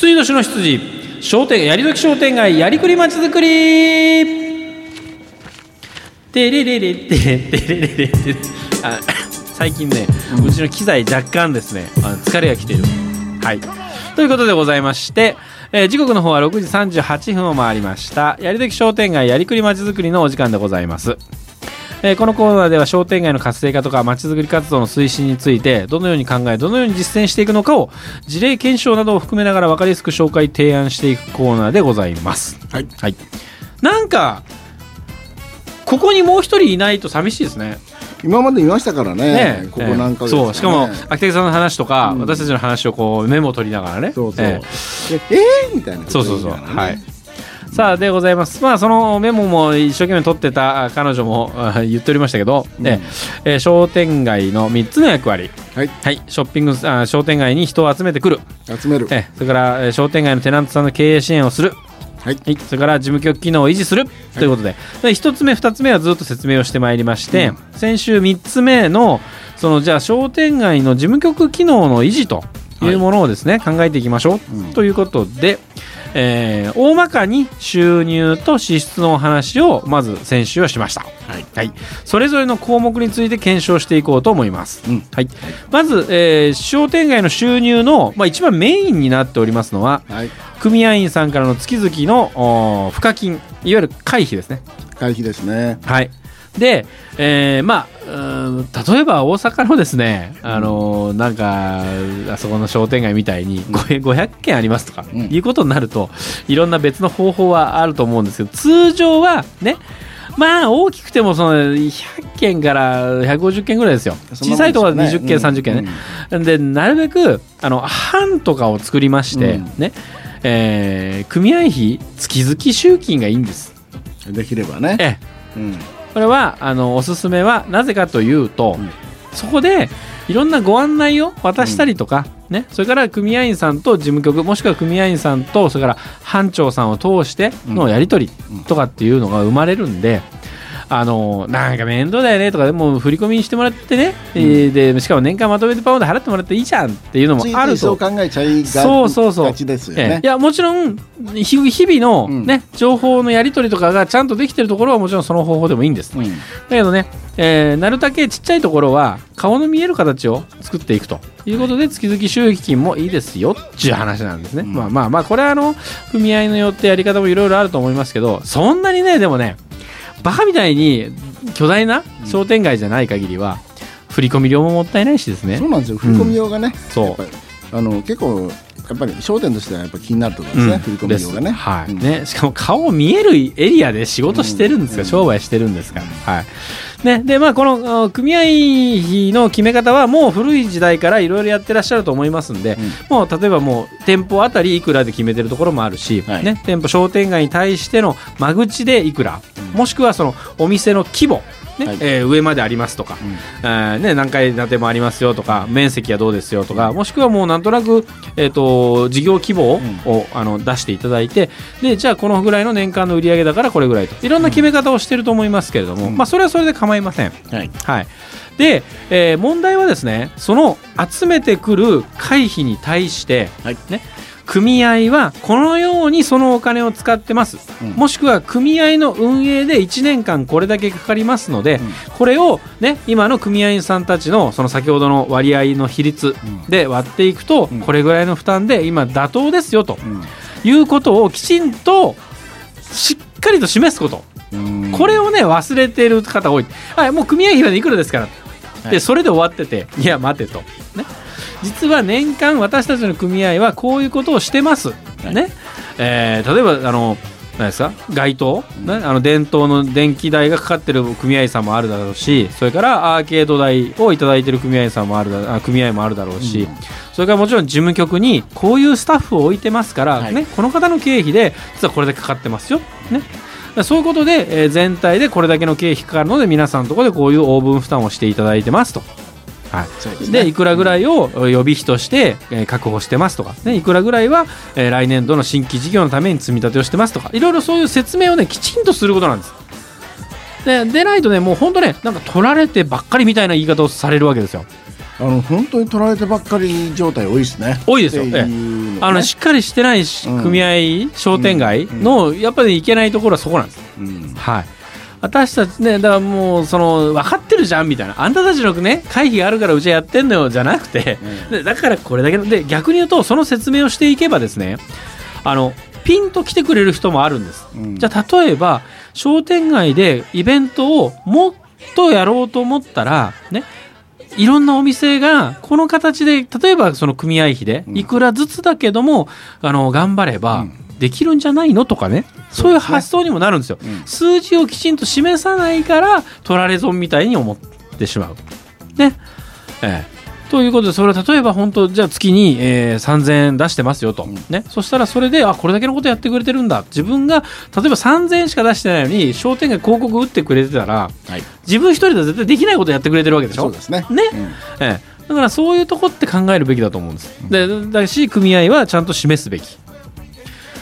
羊年の羊商店やりどき商店街やりくりまちづくり。てれれれててれれれてあ最近ね、うちの機材若干ですねあの疲れが来ている。はい。ということでございまして、えー時刻の方は6時38分を回りました。やりどき商店街やりくりまちづくりのお時間でございますえーこのコーナーでは商店街の活性化とかまちづくり活動の推進についてどのように考えどのように実践していくのかを事例検証などを含めながら分かりやすく紹介提案していくコーナーでございます。はい。はい。なんかここにもう一人いないと寂しいですね。今までいましたからね。ねここ何ヶ月そう。しかもね秋竹さんの話とか、うん。私たちの話をこうメモを取りながらね。そうそう、ええ。えーみたいなそうそうそう、はい。ねさあでございます。まあそのメモも一生懸命取ってたあ彼女もあ言っておりましたけど、うん。ねえー商店街の3つの役割はい。はい。ショッピングあ商店街に人を集めてくる、集める。えーそれからえー商店街のテナントさんの経営支援をする。はい。はい、それから事務局機能を維持する。ということで、で一つ目、二つ目はずっと説明をしてまいりまして、先週三つ目の、そのじゃあ商店街の事務局機能の維持というものをですね、考えていきましょう、うん。ということで、えー大まかに収入と支出のお話をまず先週はしました。はい。はい、それぞれの項目について検証していこうと思います。うん。はい、まず、えー商店街の収入の、まあ、一番メインになっておりますのは、はい。組合員さんからの月々のおー付加金いわゆる会費ですね。会費ですね。はい、で、えーまあ例えば大阪のですね、あのーなんかあそこの商店街みたいに5 500件ありますとか、うん。いうことになるといろんな別の方法はあると思うんですけど通常はねまあ大きくてもその100件から150件ぐらいですよ。小さいところは20件、うん30件ね、でなるべくあの班とかを作りまして、うん。ねえー組合費月々集金がいいんです。できればね。ええ。うんこれはあのおすすめはなぜかというと、うん。そこでいろんなご案内を渡したりとか、ね、それから組合員さんと事務局もしくは組合員さんとそれから班長さんを通してのやり取りとかっていうのが生まれるんで。あのなんか面倒だよねとかでも振り込みにしてもらってね、えーでしかも年間まとめてパウンド払ってもらっていいじゃんっていうのもあると。そう考えちゃいがそうそうそう。がちですよねええいやもちろん日日々の、うん。ね情報のやり取りとかがちゃんとできてるところはもちろんその方法でもいいんです、うん。だけどね、えーなるだけちっちゃいところは顔の見える形を作っていくということで月々収益金もいいですよっていう話なんですね、うん。まあまあまあこれはあの組合によってやり方もいろいろあると思いますけどそんなにねでもねバカみたいに巨大な商店街じゃない限りは振込料ももったいないしですね。そうなんですよ。振り込み用がねそう。やっぱりあの結構やっぱり焦点としてはやっぱ気になるところですね、振り込み用がね。はい、うん。ねしかも顔見えるエリアで仕事してるんですか、うん。商売してるんですから、はい。ねでまあ、このあ組合費の決め方はもう古い時代からいろいろやってらっしゃると思いますんで、もう例えばもう店舗あたりいくらで決めてるところもあるし、はい。ね、店舗商店街に対しての間口でいくら、もしくはそのお店の規模ねはい。えー上までありますとか、うん。えーね、何階建てもありますよとか面積はどうですよとかもしくはもうなんとなく、えー、と事業規模を,、あの出していただいてでじゃあこのぐらいの年間の売り上げだからこれぐらいと。いろんな決め方をしてると思いますけれども、うん。まあ、それはそれで構いません。はい。はい。で、えー問題はですねその集めてくる会費に対して、はい。ね、組合はこのようにそのお金を使ってます、うん。もしくは組合の運営で1年間これだけかかりますので、うん。これを、ね、今の組合員さんたちのその先ほどの割合の比率で割っていくと、うん。これぐらいの負担で今妥当ですよとうん。いうことをきちんとしっかりと示すこと、うん。これをね忘れている方多い、はい、もう組合費はいくらですから、はい。でそれで終わってていや待てと、ね、実は年間私たちの組合はこういうことをしてます、はい。ね。えー例えばあの何ですか？街灯、ね、あの電灯の電気代がかかってる組合員さんもあるだろうしそれからアーケード代をいただいてる組合員さんもあるだあ組合もあるだろうし、うん。それからもちろん事務局にこういうスタッフを置いてますから、はい。ね、この方の経費で実はこれだけかかってますよ、ね、そういうことで、えー全体でこれだけの経費かかるので皆さんのところでこういう応分負担をしていただいてますと。はい。ですね。でいくらぐらいを予備費として、えー確保してますとか、ね、いくらぐらいは、えー来年度の新規事業のために積み立てをしてますとか。いろいろそういう説明をねきちんとすることなんです。ででないとねもう本当ねなんか取られてばっかりみたいな言い方をされるわけですよ。あの本当に取られてばっかり状態多いですね。多いですよ。ね。あのしっかりしてないしうん。組合、商店街のやっぱりいけないところはそこなんです。うん。はい。私たちね、だからもう、その、分かってるじゃんみたいな。あんたたちのね、会議があるからうちはやってんのよ、じゃなくて、でだからこれだけの、で、逆に言うと、その説明をしていけばですね、あの、ピンと来てくれる人もあるんです。うん。じゃあ、例えば、商店街でイベントをもっとやろうと思ったら、ね、いろんなお店がこの形で例えばその組合費でうん。いくらずつだけども、あの頑張ればうんできるんじゃないの？とかね、そういう発想にもなるんですよ、うん。数字をきちんと示さないから取られ損みたいに思ってしまう。ね。ええ。ということでそれは例えば本当じゃあ月に、えー3000円出してますよと、うん。ね、そしたらそれであこれだけのことやってくれてるんだ。自分が例えば3000円しか出してないのに商店街広告打ってくれてたらはい。自分一人では絶対できないことやってくれてるわけでしょ？そうですね。ね。うん。ええ、だからそういうとこって考えるべきだと思うんです。でだし組合はちゃんと示すべき。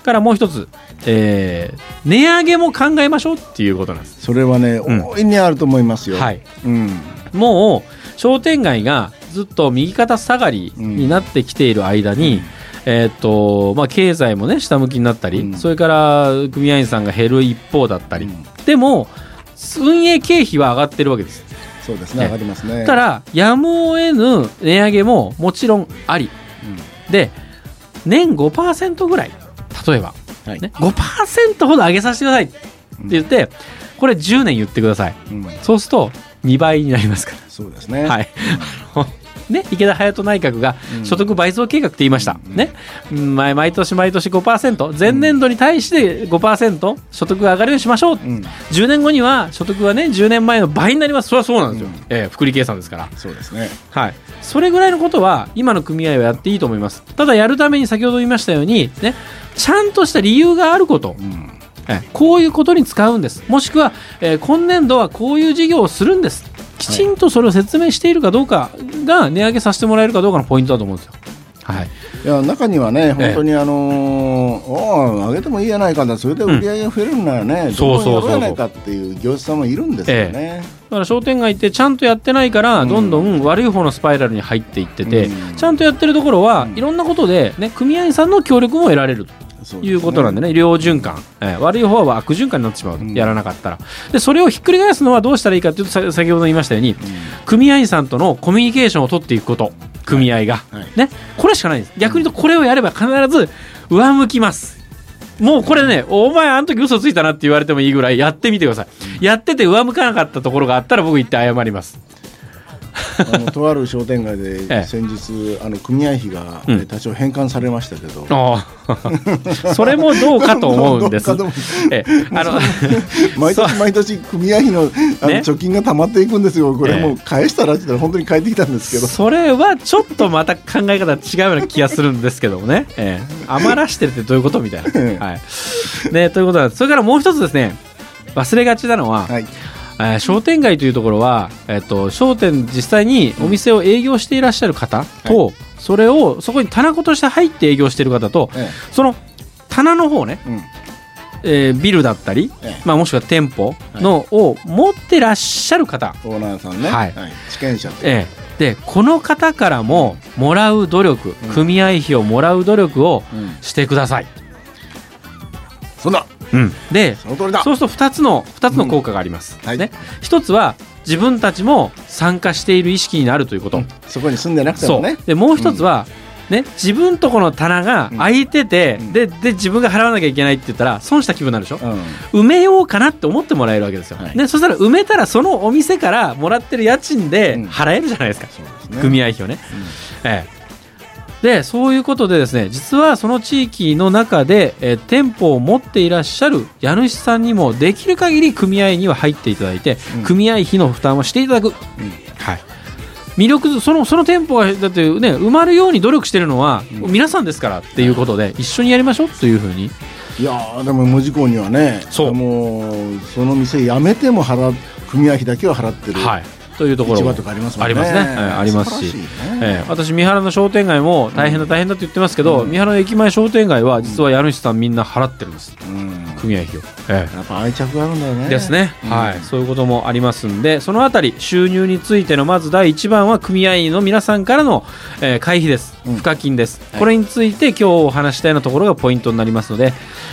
からもう一つ、えー値上げも考えましょうっていうことなんです。それはねうん。大いにあると思いますよ。はい、うん。もう商店街がずっと右肩下がりになってきている間に、えーっとまあ、経済もね下向きになったり、うん。それから組合員さんが減る一方だったり、うん。でも運営経費は上がってるわけです。そうですねね上がりますね。だからやむを得ぬ値上げももちろんあり。で年5%ぐらい例えば、うんはい。ね、5%ほど上げさせてくださいって言って、これ10年言ってください。うん。そうすると2倍になりますかそうですね。ら、はい ね、池田隼人内閣がうん。所得倍増計画って言いました、うんね、うん毎毎年毎年5%前年度に対して5%所得が上がるようにしましょう、うん。10年後には所得はね10年前の倍になります。それはそうなんですよ、うん。ええ福利計算ですから。そうですね。はい、それぐらいのことは今の組合はやっていいと思います。ただやるために先ほど言いましたように、ね、ちゃんとした理由があること、うん。えこういうことに使うんです。もしくは、えー今年度はこういう事業をするんですきちんとそれを説明しているかどうかが値上げさせてもらえるかどうかのポイントだと思うんですよ。はい、いや中にはね、本当にあのーおあ上げてもいいやないかな、それで売り上げが増えるんならね、そうそうそうそう。どこにやろうやないかっていう業者さんもいるんですよね。だから商店街ってちゃんとやってないからうん。どんどん悪い方のスパイラルに入っていってて、うん。ちゃんとやってるところはうん。いろんなことで、ね、組合員さんの協力も得られるということなんでね、両循環、えー悪い方は悪循環になってしまうと、うんやらなかったら。で、それをひっくり返すのはどうしたらいいかというと、さ先ほど言いましたように、組合員さんとのコミュニケーションを取っていくこと、組合が。はいね、これしかないんです。逆に言うと、これをやれば必ず上向きます。もうこれね、お前あの時嘘ついたなって言われてもいいぐらいやってみてください。やってて上向かなかったところがあったら僕言って謝ります。あのとある商店街 ええ。で先日、あの組合費が、うん。ね多少返還されましたけど、ああ。それもどうかと思うんです。えあの 毎年毎年組合費のあのね。貯金が溜まっていくんですよ、これええ。もう返したらって言ったら本当に返ってきたんですけど、それはちょっとまた考え方違うような気がするんですけどもね、ええ。余らしてるってどういうことみたいな。ええ。はい。ね、ということなんです。それからもう一つですね。忘れがちなのは、はい、えー商店街というところは、えっと商店実際にお店を営業していらっしゃる方と、それをそこに棚子として入って営業している方とえその棚の方ね、えうん。えービルだったり、ええ。まあ、もしくは店舗の、を持ってらっしゃる方、オーナーさんね、はい。地権者と、ええ、でこの方からももらう努力、うん。組合費をもらう努力をうん。してください。そんな、でその通りだ。そうすると2つの2つの効果があります。はい。ね、1つは自分たちも参加している意識になるということ。そこに住んでなくてもね、でもう1つは、ね、自分とこの棚が空いてて、うん。でで自分が払わなきゃいけないって言ったら損した気分になるでしょ、うん。埋めようかなって思ってもらえるわけですよ、はい。でそしたら埋めたらそのお店からもらってる家賃でうん。払えるじゃないですか、そうですね。組合費をね、ええでそういうことでですね実はその地域の中で、えー店舗を持っていらっしゃる家主さんにもできる限り組合には入っていただいて、うん。組合費の負担をしていただく、うん。はい、魅力そのその店舗がだってね埋まるように努力してるのは、うん。皆さんですからっていうことで一緒にやりましょうというふうに。いやーでも無事故にはねそう。もうその店辞めても払う組合費だけは払ってる、はいというところ。もありますね。ありますね。はいありますし。ええ私三原の商店街も大変だ大変だって言ってますけど、三原の駅前商店街は実は家主さんみんな払ってるんです。うん。組合費を、えやっぱ愛着があるんだよね。えですね、うん。はい。そういうこともありますんでそのあたり収入についてのまず第一番は組合員の皆さんからの、えー会費です。うん。賦課金です、はい。これについて今日お話したようなところがポイントになりますので、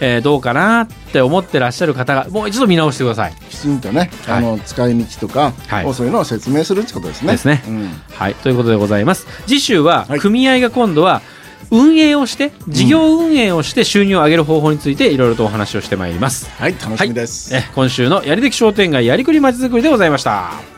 えーどうかなって思ってらっしゃる方がもう一度見直してください。きちんとね、はい。あの使い道とか、はい。そういうのを説明するってことですね。ですねうんはい、ということでございます。次週ははい組合が今度は運営をして事業運営をして収入を上げる方法についていろいろとお話をしてまいります。はい、楽しみです。え今週のやりでき商店街やりくりまちづくりでございました。